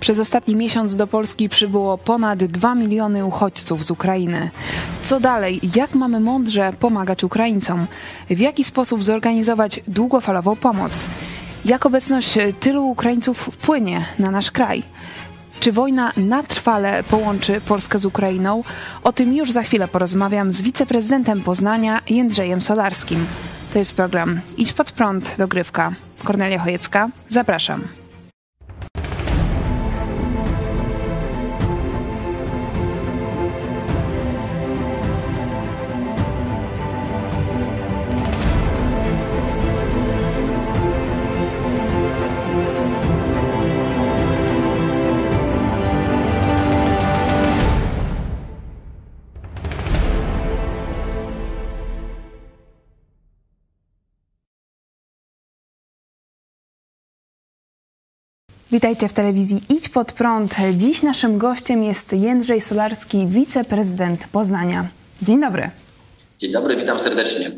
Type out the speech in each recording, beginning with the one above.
Przez ostatni miesiąc do Polski przybyło ponad 2 miliony uchodźców z Ukrainy. Co dalej? Jak mamy mądrze pomagać Ukraińcom? W jaki sposób zorganizować długofalową pomoc? Jak obecność tylu Ukraińców wpłynie na nasz kraj? Czy wojna na trwale połączy Polskę z Ukrainą? O tym już za chwilę porozmawiam z wiceprezydentem Poznania Jędrzejem Solarskim. To jest program Idź pod prąd, dogrywka. Kornelia Chojecka, zapraszam. Witajcie w telewizji Idź Pod Prąd. Dziś naszym gościem jest Jędrzej Solarski, wiceprezydent Poznania. Dzień dobry. Dzień dobry, witam serdecznie.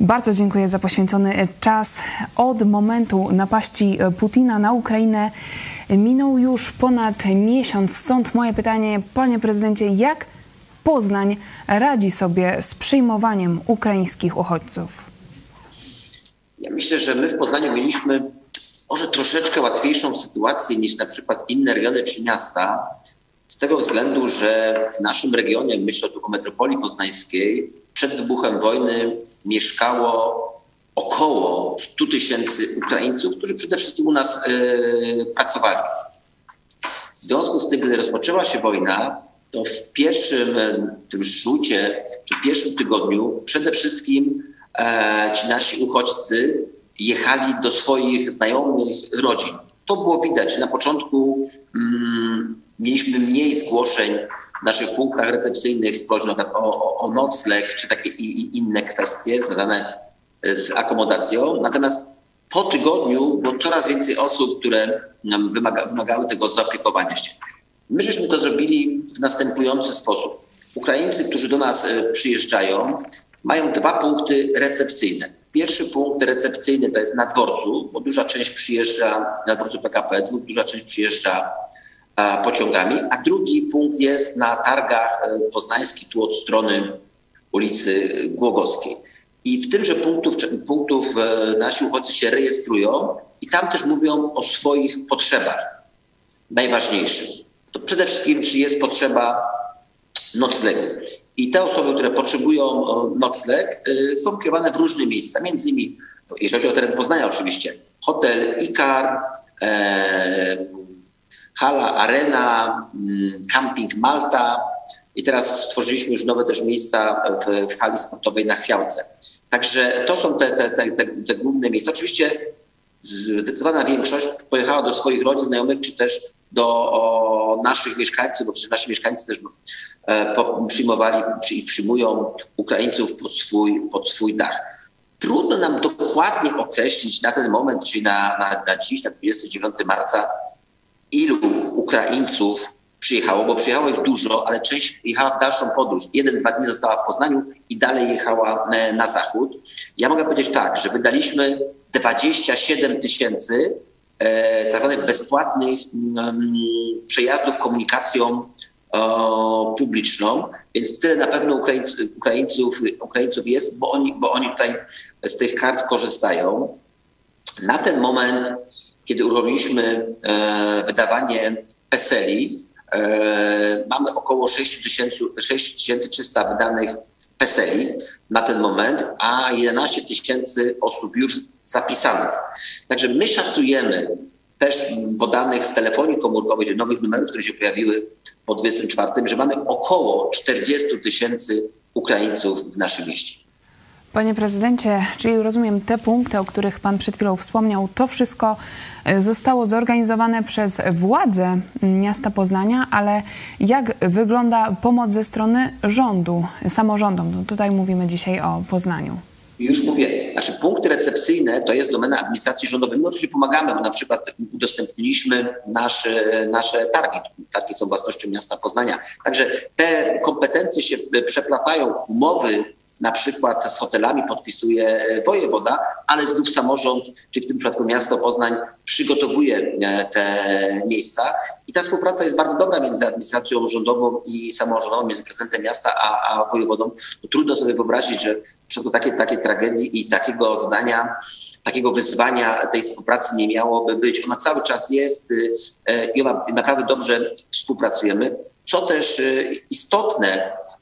Bardzo dziękuję za poświęcony czas. Od momentu napaści Putina na Ukrainę minął już ponad miesiąc. Stąd moje pytanie, panie prezydencie, jak Poznań radzi sobie z przyjmowaniem ukraińskich uchodźców? Ja myślę, że my w Poznaniu mieliśmy może troszeczkę łatwiejszą sytuację niż na przykład inne regiony czy miasta, z tego względu, że w naszym regionie, myślę tu o metropolii poznańskiej, przed wybuchem wojny mieszkało około 100 tysięcy Ukraińców, którzy przede wszystkim u nas yy, pracowali. W związku z tym, gdy rozpoczęła się wojna, to w pierwszym tym rzucie, czy pierwszym tygodniu przede wszystkim e, ci nasi uchodźcy jechali do swoich znajomych, rodzin. To było widać. Na początku mm, mieliśmy mniej zgłoszeń w naszych punktach recepcyjnych z prośbą o, o, nocleg czy takie i, i inne kwestie związane z akomodacją. Natomiast po tygodniu było coraz więcej osób, które wymaga, wymagały tego zaopiekowania się. My żeśmy to zrobili w następujący sposób. Ukraińcy, którzy do nas e, przyjeżdżają, mają dwa punkty recepcyjne. Pierwszy punkt recepcyjny to jest na dworcu, bo duża część przyjeżdża na dworcu PKP, duża część przyjeżdża pociągami, a drugi punkt jest na targach e, poznańskich, tu od strony ulicy Głogowskiej. I w tymże punktów, punktów e, nasi uchodźcy się rejestrują i tam też mówią o swoich potrzebach najważniejszych. To przede wszystkim, czy jest potrzeba noclegu. I te osoby, które potrzebują nocleg, y, są kierowane w różne miejsca, między innymi, jeżeli chodzi o teren Poznania oczywiście, hotel Ikar, e, hala Arena, mm, camping Malta i teraz stworzyliśmy już nowe też miejsca w, w hali sportowej na Chwiałce. Także to są te, te, te, te, główne miejsca. Oczywiście zdecydowana większość pojechała do swoich rodzin, znajomych, czy też do naszych mieszkańców, bo przecież nasi mieszkańcy też e, przyjmowali i przyjmują Ukraińców pod swój, pod swój dach. Trudno nam dokładnie określić na ten moment, czyli na, na, na dziś, na 29 marca, ilu Ukraińców przyjechało, bo przyjechało ich dużo, ale część jechała w dalszą podróż. Jeden, dwa dni została w Poznaniu i dalej jechała e, na zachód. Ja mogę powiedzieć tak, że wydaliśmy 27 tysięcy E, tak zwanych bezpłatnych mm, przejazdów komunikacją publiczną, więc tyle na pewno Ukraińców, Ukraińców jest, bo oni, bo oni tutaj z tych kart korzystają. Na ten moment, kiedy uruchomiliśmy e, wydawanie PESELi, e, mamy około 6300 wydanych PESELi na ten moment, a 11 tysięcy osób już zapisanych. Także my szacujemy też po danych z telefonii komórkowej, nowych numerów, które się pojawiły po 24, że mamy około 40 tysięcy Ukraińców w naszym mieście. Panie prezydencie, czyli rozumiem te punkty, o których pan przed chwilą wspomniał, to wszystko e, zostało zorganizowane przez władze miasta Poznania, ale jak wygląda pomoc ze strony rządu, samorządom? No tutaj mówimy dzisiaj o Poznaniu. Już mówię, znaczy punkty recepcyjne to jest domena administracji rządowej. My oczywiście pomagamy, bo na przykład udostępniliśmy nasze, nasze targi. Targi są własnością miasta Poznania. Także te kompetencje się przeplatają, umowy na przykład z hotelami podpisuje wojewoda, ale znów samorząd, czyli w tym przypadku miasto Poznań przygotowuje te miejsca i ta współpraca jest bardzo dobra między administracją rządową i samorządową, między prezydentem miasta a, a wojewodą. No, trudno sobie wyobrazić, że w przypadku takiej, takiej tragedii i takiego zadania takiego wyzwania tej współpracy nie miałoby być. Ona cały czas jest i ona naprawdę dobrze współpracujemy. Co też istotne, E,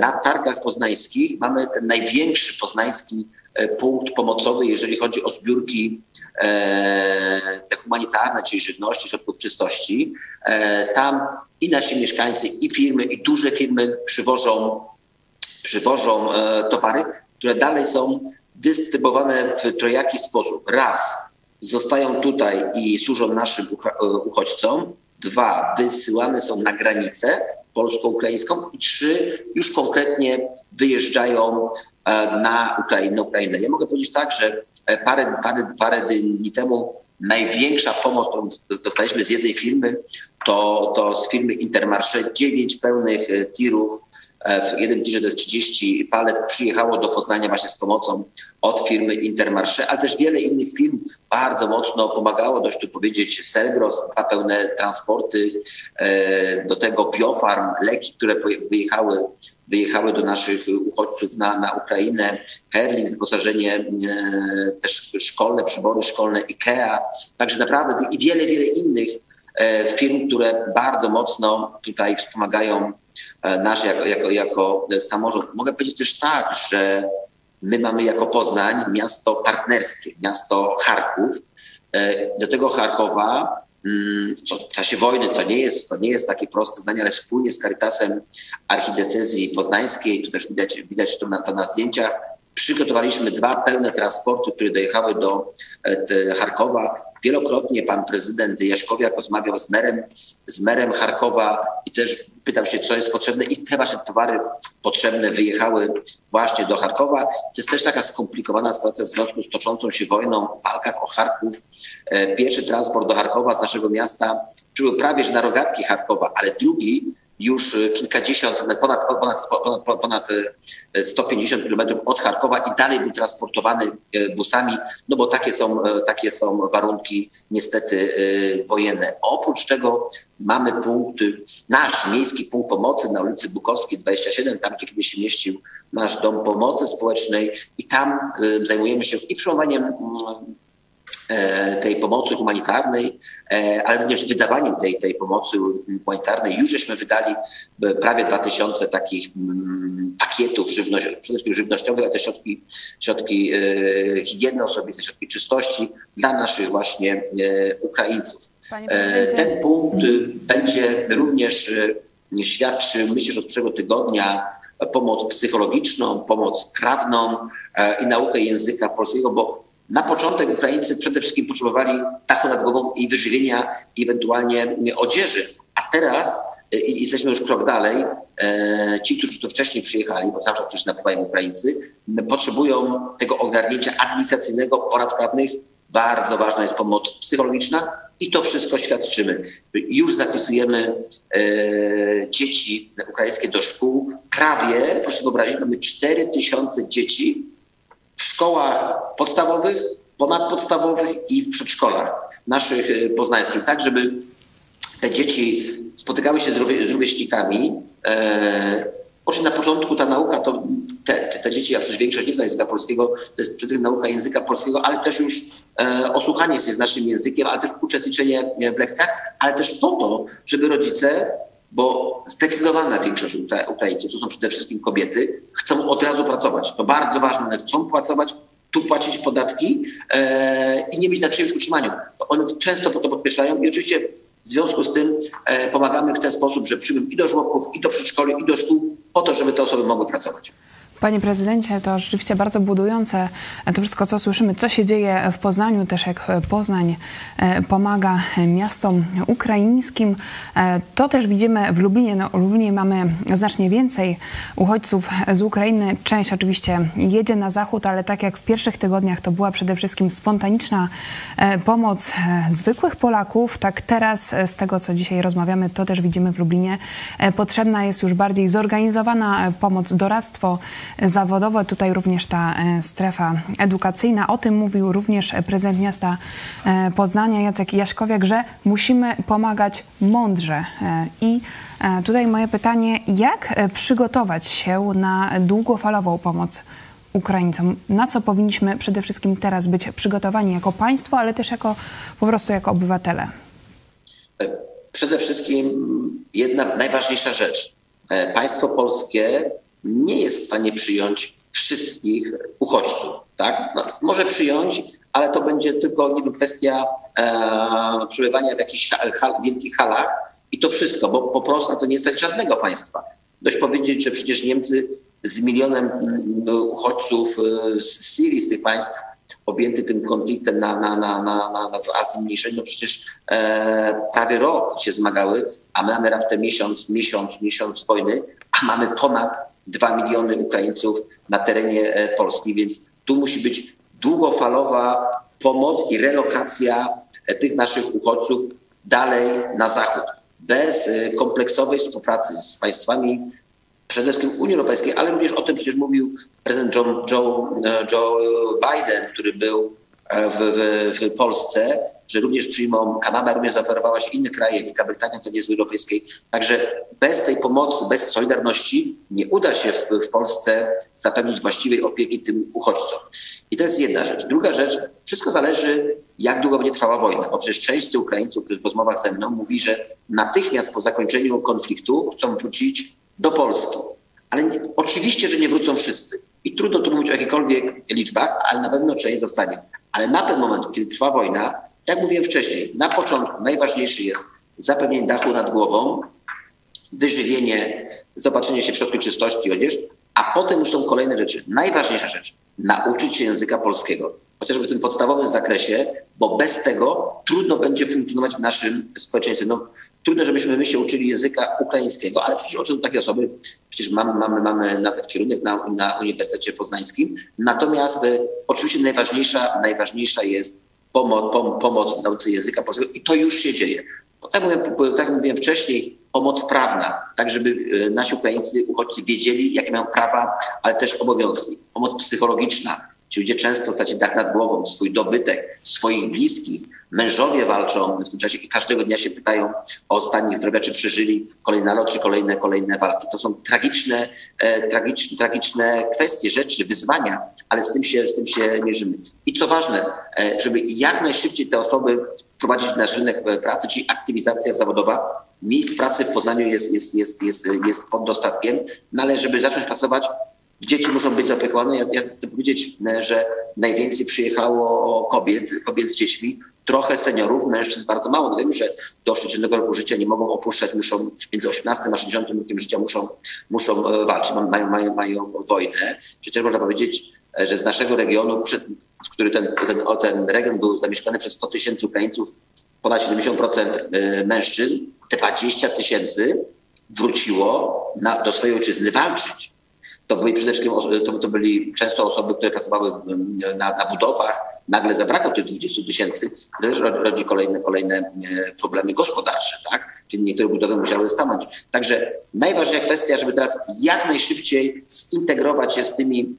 na targach poznańskich mamy ten największy poznański e, punkt pomocowy, jeżeli chodzi o zbiórki e, te humanitarne, czyli żywności, środków czystości. Tam i nasi mieszkańcy, i firmy, i duże firmy przywożą, przywożą towary, które dalej są dystrybuowane w trojaki sposób. Raz, zostają tutaj i służą naszym uchodźcom. Dwa, wysyłane są na granicę polsko-ukraińską i trzy już konkretnie wyjeżdżają e, na Ukrainę. Ukrainę. Ja mogę powiedzieć tak, że e, parę, parę, parę dni temu największa pomoc, którą dostaliśmy z jednej firmy, to, to z firmy Intermarché dziewięć pełnych e, tirów w jednym tirze to jest 30 palet, przyjechało do Poznania właśnie z pomocą od firmy Intermarché, ale też wiele innych firm bardzo mocno pomagało, dość tu powiedzieć Selgros, dwa pełne transporty, e, do tego Biofarm, leki, które wyjechały, wyjechały do naszych uchodźców na, na Ukrainę, Herlis, wyposażenie e, też szkolne, przybory szkolne, IKEA, także naprawdę i wiele, wiele innych firm, które bardzo mocno tutaj wspomagają E, nasz jako, jako, jako samorząd. Mogę powiedzieć też tak, że my mamy jako Poznań miasto partnerskie, miasto Charków. E, do tego Charkowa mm, w czasie wojny to nie jest, to nie jest takie proste zdanie, ale wspólnie z Caritasem Archidiecezji Poznańskiej, tu też widać, widać to na, to na zdjęciach, przygotowaliśmy dwa pełne transporty, które dojechały do e, Charkowa. Wielokrotnie pan prezydent Jaśkowiak rozmawiał z merem, z merem Charkowa i też pytał się, co jest potrzebne i te właśnie towary potrzebne wyjechały właśnie do Charkowa. To jest też taka skomplikowana sytuacja w związku z toczącą się wojną, walkach o Charków. E, pierwszy transport do Charkowa z naszego miasta przybył prawie że na rogatki Charkowa, ale drugi już kilkadziesiąt, ponad, ponad, ponad, ponad 150 kilometrów od Charkowa i dalej był transportowany e, busami, no bo takie są, takie są warunki niestety wojenne. Oprócz tego mamy punkt, nasz miejski punkt pomocy na ulicy Bukowskiej 27, tam gdzie kiedyś się mieścił nasz dom pomocy społecznej i tam y, zajmujemy się i przyjmowaniem mm, tej pomocy humanitarnej, e, ale również wydawaniem tej, tej pomocy humanitarnej. Już żeśmy wydali e, prawie 2000 takich mm, pakietów żywność, przede wszystkim żywnościowych, ale też środki, środki higieny osobistej, środki czystości dla naszych właśnie Ukraińców. E, ten punkt będzie również y, świadczył, myślę, że od przyszłego tygodnia pomoc psychologiczną, pomoc prawną e, i naukę języka polskiego, bo na początek Ukraińcy przede wszystkim potrzebowali dachu nad głową i wyżywienia, i ewentualnie odzieży. A teraz y, i jesteśmy już krok dalej. E, ci, którzy tu wcześniej przyjechali, bo cały czas przecież napływają Ukraińcy, potrzebują tego ogarnięcia administracyjnego, porad prawnych. Bardzo ważna jest pomoc psychologiczna, i to wszystko świadczymy. Już zapisujemy e, dzieci ukraińskie do szkół. Prawie, proszę sobie wyobrazić, mamy 4 tysiące dzieci w szkołach podstawowych, ponadpodstawowych i w przedszkolach naszych e, poznańskich, tak żeby te dzieci spotykały się z, rówie, z rówieśnikami. Oczywiście na początku ta nauka, to te, te dzieci, a przecież większość nie zna języka polskiego, to jest przede nauka języka polskiego, ale też już e, osłuchanie się z naszym językiem, ale też uczestniczenie w lekcjach, ale też po to, żeby rodzice, bo zdecydowana większość Ukraińców, to są przede wszystkim kobiety, chcą od razu pracować. To bardzo ważne, one chcą pracować, tu płacić podatki e, i nie być na czyimś utrzymaniu. One często to podkreślają i oczywiście w związku z tym e, pomagamy w ten sposób, że przyjmujemy i do żłobków, i do przedszkoli, i do szkół, po to, żeby te osoby mogły pracować. Panie prezydencie, to rzeczywiście bardzo budujące to wszystko, co słyszymy, co się dzieje w Poznaniu, też jak Poznań e, pomaga miastom ukraińskim. E, to też widzimy w Lublinie. No, w Lublinie mamy znacznie więcej uchodźców z Ukrainy. Część oczywiście jedzie na zachód, ale tak jak w pierwszych tygodniach to była przede wszystkim spontaniczna e, pomoc zwykłych Polaków, tak teraz z tego, co dzisiaj rozmawiamy, to też widzimy w Lublinie. Potrzebna jest już bardziej zorganizowana pomoc, doradztwo zawodowo. Tutaj również ta strefa edukacyjna. O tym mówił również prezydent miasta Poznania Jacek Jaśkowiak, że musimy pomagać mądrze. I tutaj moje pytanie, jak przygotować się na długofalową pomoc Ukraińcom? Na co powinniśmy przede wszystkim teraz być przygotowani jako państwo, ale też jako po prostu jako obywatele? Przede wszystkim jedna najważniejsza rzecz. E, państwo polskie nie jest w stanie przyjąć wszystkich uchodźców. Tak? No, może przyjąć, ale to będzie tylko wiem, kwestia e, przebywania w jakichś hal, wielkich halach i to wszystko, bo po prostu na to nie stać żadnego państwa. Dość powiedzieć, że przecież Niemcy z milionem mm, uchodźców e, z Syrii, z tych państw objęty tym konfliktem na, na, na, na, na, w Azji Mniejszej, no przecież e, prawie rok się zmagały, a my mamy raptem miesiąc, miesiąc, miesiąc wojny, a mamy ponad 2 miliony Ukraińców na terenie e, Polski, więc tu musi być długofalowa pomoc i relokacja e, tych naszych uchodźców dalej na zachód. Bez e, kompleksowej współpracy z państwami przede wszystkim Unii Europejskiej, ale również o tym przecież mówił prezydent Joe, Joe, Joe Biden, który był w, w, w, Polsce, że również przyjmą, Kanada również zaoferowała się inne kraje, Wielka Brytania to nie jest Europejskiej. Także bez tej pomocy, bez solidarności nie uda się w, w Polsce zapewnić właściwej opieki tym uchodźcom. I to jest jedna rzecz. Druga rzecz, wszystko zależy, jak długo będzie trwała wojna, bo przecież część z Ukraińców w rozmowach ze mną mówi, że natychmiast po zakończeniu konfliktu chcą wrócić do Polski. Ale nie, oczywiście, że nie wrócą wszyscy. I trudno tu mówić o jakichkolwiek liczbach, ale na pewno część zostanie. Ale na ten moment, kiedy trwa wojna, jak mówiłem wcześniej, na początku najważniejszy jest zapewnienie dachu nad głową, wyżywienie, zobaczenie się w środku czystości, odzież, a potem już są kolejne rzeczy. Najważniejsza rzecz, nauczyć się języka polskiego, chociażby w tym podstawowym zakresie, bo bez tego trudno będzie funkcjonować w naszym społeczeństwie. No, trudno, żebyśmy my się uczyli języka ukraińskiego, ale przecież uczą takie osoby, przecież mamy, mamy, mamy nawet kierunek na, na Uniwersytecie Poznańskim. Natomiast e, oczywiście najważniejsza, najważniejsza jest pomoc, pom, pomoc w nauce języka polskiego i to już się dzieje. Bo tak, mówię, tak mówiłem wcześniej, pomoc prawna, tak żeby e, nasi Ukraińcy, uchodźcy wiedzieli, jakie mają prawa, ale też obowiązki. Pomoc psychologiczna, Ci ludzie często straci dach nad głową, swój dobytek, swoich bliskich. Mężowie walczą w tym czasie i każdego dnia się pytają o stan ich zdrowia, czy przeżyli kolejny nalot, czy kolejne, kolejne walki. To są tragiczne, e, tragiczne, tragiczne kwestie, rzeczy, wyzwania, ale z tym, się, z tym się mierzymy. I co ważne, e, żeby jak najszybciej te osoby wprowadzić na rynek e, pracy, czyli aktywizacja zawodowa. Miejsc pracy w Poznaniu jest, jest, jest, jest, jest pod dostatkiem, no ale żeby zacząć pracować, Dzieci muszą być zaopiekowane. Ja, ja chcę powiedzieć, e, że najwięcej przyjechało kobiet, kobiet z dziećmi, trochę seniorów, mężczyzn bardzo mało. No wiem, że do 60 roku życia nie mogą opuszczać, muszą między 18 a 60 rokiem życia muszą, muszą e, walczyć, mają, mają, mają wojnę. Przecież można powiedzieć, e, że z naszego regionu, przed, który ten, ten, ten region był zamieszkany przez 100 tysięcy Ukraińców, ponad 70% mężczyzn, 20 tysięcy wróciło na, do swojej ojczyzny walczyć to byli przede wszystkim to, to byli często osoby, które pracowały na, na budowach. Nagle zabrakło tych 20 tysięcy, też rodzi kolejne, kolejne e, problemy gospodarcze, tak? Czyli niektóre budowy musiały stanąć. Także najważniejsza kwestia, żeby teraz jak najszybciej zintegrować się z tymi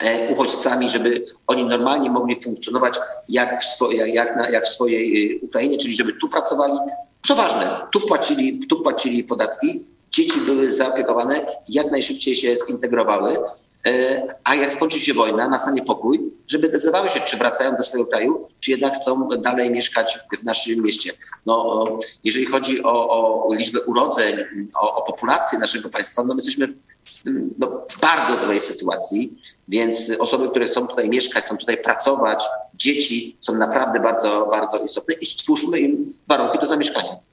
e, uchodźcami, żeby oni normalnie mogli funkcjonować jak w, jak, na, jak w swojej e, Ukrainie, czyli żeby tu pracowali. Co ważne, tu płacili, tu płacili podatki, dzieci były zaopiekowane, jak najszybciej się zintegrowały, e, a jak skończy się wojna, nastanie pokój, żeby zdecydowały się, czy wracają do swojego kraju, czy jednak chcą dalej mieszkać w naszym mieście. No, jeżeli chodzi o, o liczbę urodzeń, o, o, populację naszego państwa, no my jesteśmy w no, bardzo złej sytuacji, więc osoby, które chcą tutaj mieszkać, chcą tutaj pracować, dzieci są naprawdę bardzo, bardzo istotne i stwórzmy im warunki do zamieszkania.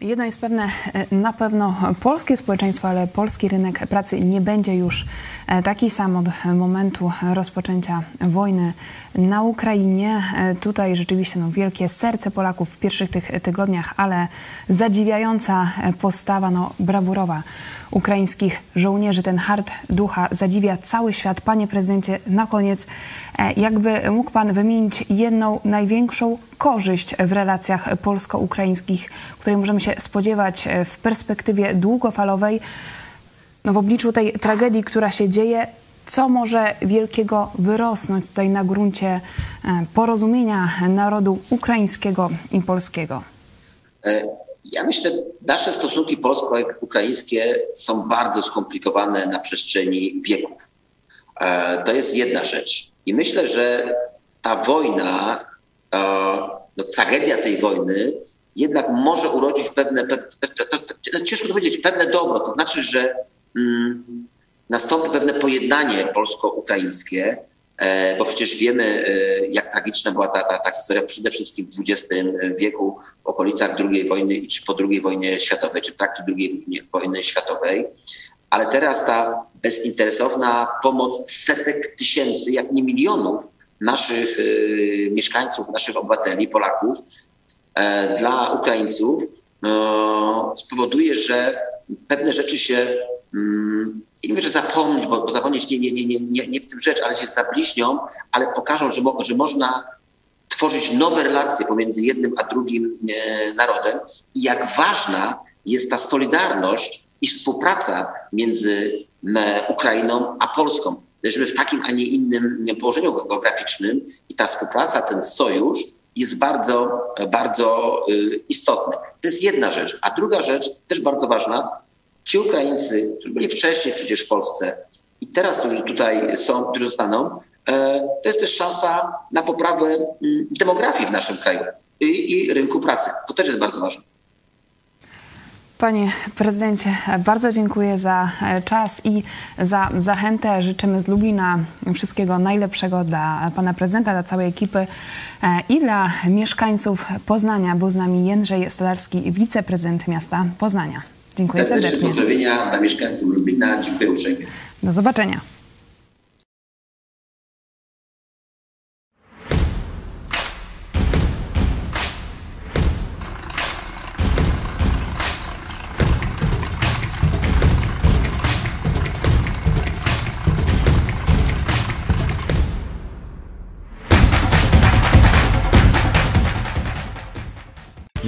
Jedno jest pewne, e, na pewno polskie społeczeństwo, ale polski rynek pracy nie będzie już e, taki sam od momentu rozpoczęcia wojny na Ukrainie. E, tutaj rzeczywiście no, wielkie serce Polaków w pierwszych tych tygodniach, ale zadziwiająca postawa, no, brawurowa ukraińskich żołnierzy. Ten hart ducha zadziwia cały świat. Panie prezydencie, na koniec, jakby mógł pan wymienić jedną największą korzyść w relacjach polsko-ukraińskich, której możemy się spodziewać w perspektywie długofalowej, No w obliczu tej tragedii, która się dzieje, co może wielkiego wyrosnąć tutaj na gruncie e, porozumienia narodu ukraińskiego i polskiego? E, ja myślę, nasze stosunki polsko-ukraińskie są bardzo skomplikowane na przestrzeni wieków. E, to jest jedna rzecz. I myślę, że ta wojna, no, tragedia tej wojny jednak może urodzić pewne, ciężko to powiedzieć, pewne dobro. To znaczy, że mm, nastąpi pewne pojednanie polsko-ukraińskie, e, bo przecież wiemy, e, jak tragiczna była ta, ta, ta historia przede wszystkim w XX wieku, w okolicach II wojny, czy po II wojnie światowej, czy w trakcie II wojny światowej. Ale teraz ta bezinteresowna pomoc setek tysięcy, jak nie milionów naszych y, mieszkańców, naszych obywateli, Polaków e, dla Ukraińców no, spowoduje, że pewne rzeczy się mm, nie mówię, że zapomnieć, bo, bo zapomnieć nie, nie, nie, nie, nie w tym rzecz, ale się zabliźnią, ale pokażą, że, mo, że można tworzyć nowe relacje pomiędzy jednym a drugim e, narodem i jak ważna jest ta solidarność i współpraca między e, Ukrainą a Polską. Leżymy w takim, a nie innym położeniu geograficznym i ta współpraca, ten sojusz jest bardzo, bardzo e, istotny. To jest jedna rzecz. A druga rzecz, też bardzo ważna, Ci Ukraińcy, którzy byli wcześniej przecież w Polsce i teraz, którzy tutaj są, którzy zostaną, e, to jest też szansa na poprawę mm, demografii w naszym kraju i, i rynku pracy. To też jest bardzo ważne. Panie prezydencie, bardzo dziękuję za e, czas i za zachętę. Życzymy z Lublina wszystkiego najlepszego dla pana prezydenta, dla całej ekipy e, i dla mieszkańców Poznania. Był z nami Jędrzej Stolarski, wiceprezydent miasta Poznania. Dziękuję serdecznie. Pozdrowienia dla mieszkańców Lublina. Dziękuję uprzejmie. Do zobaczenia.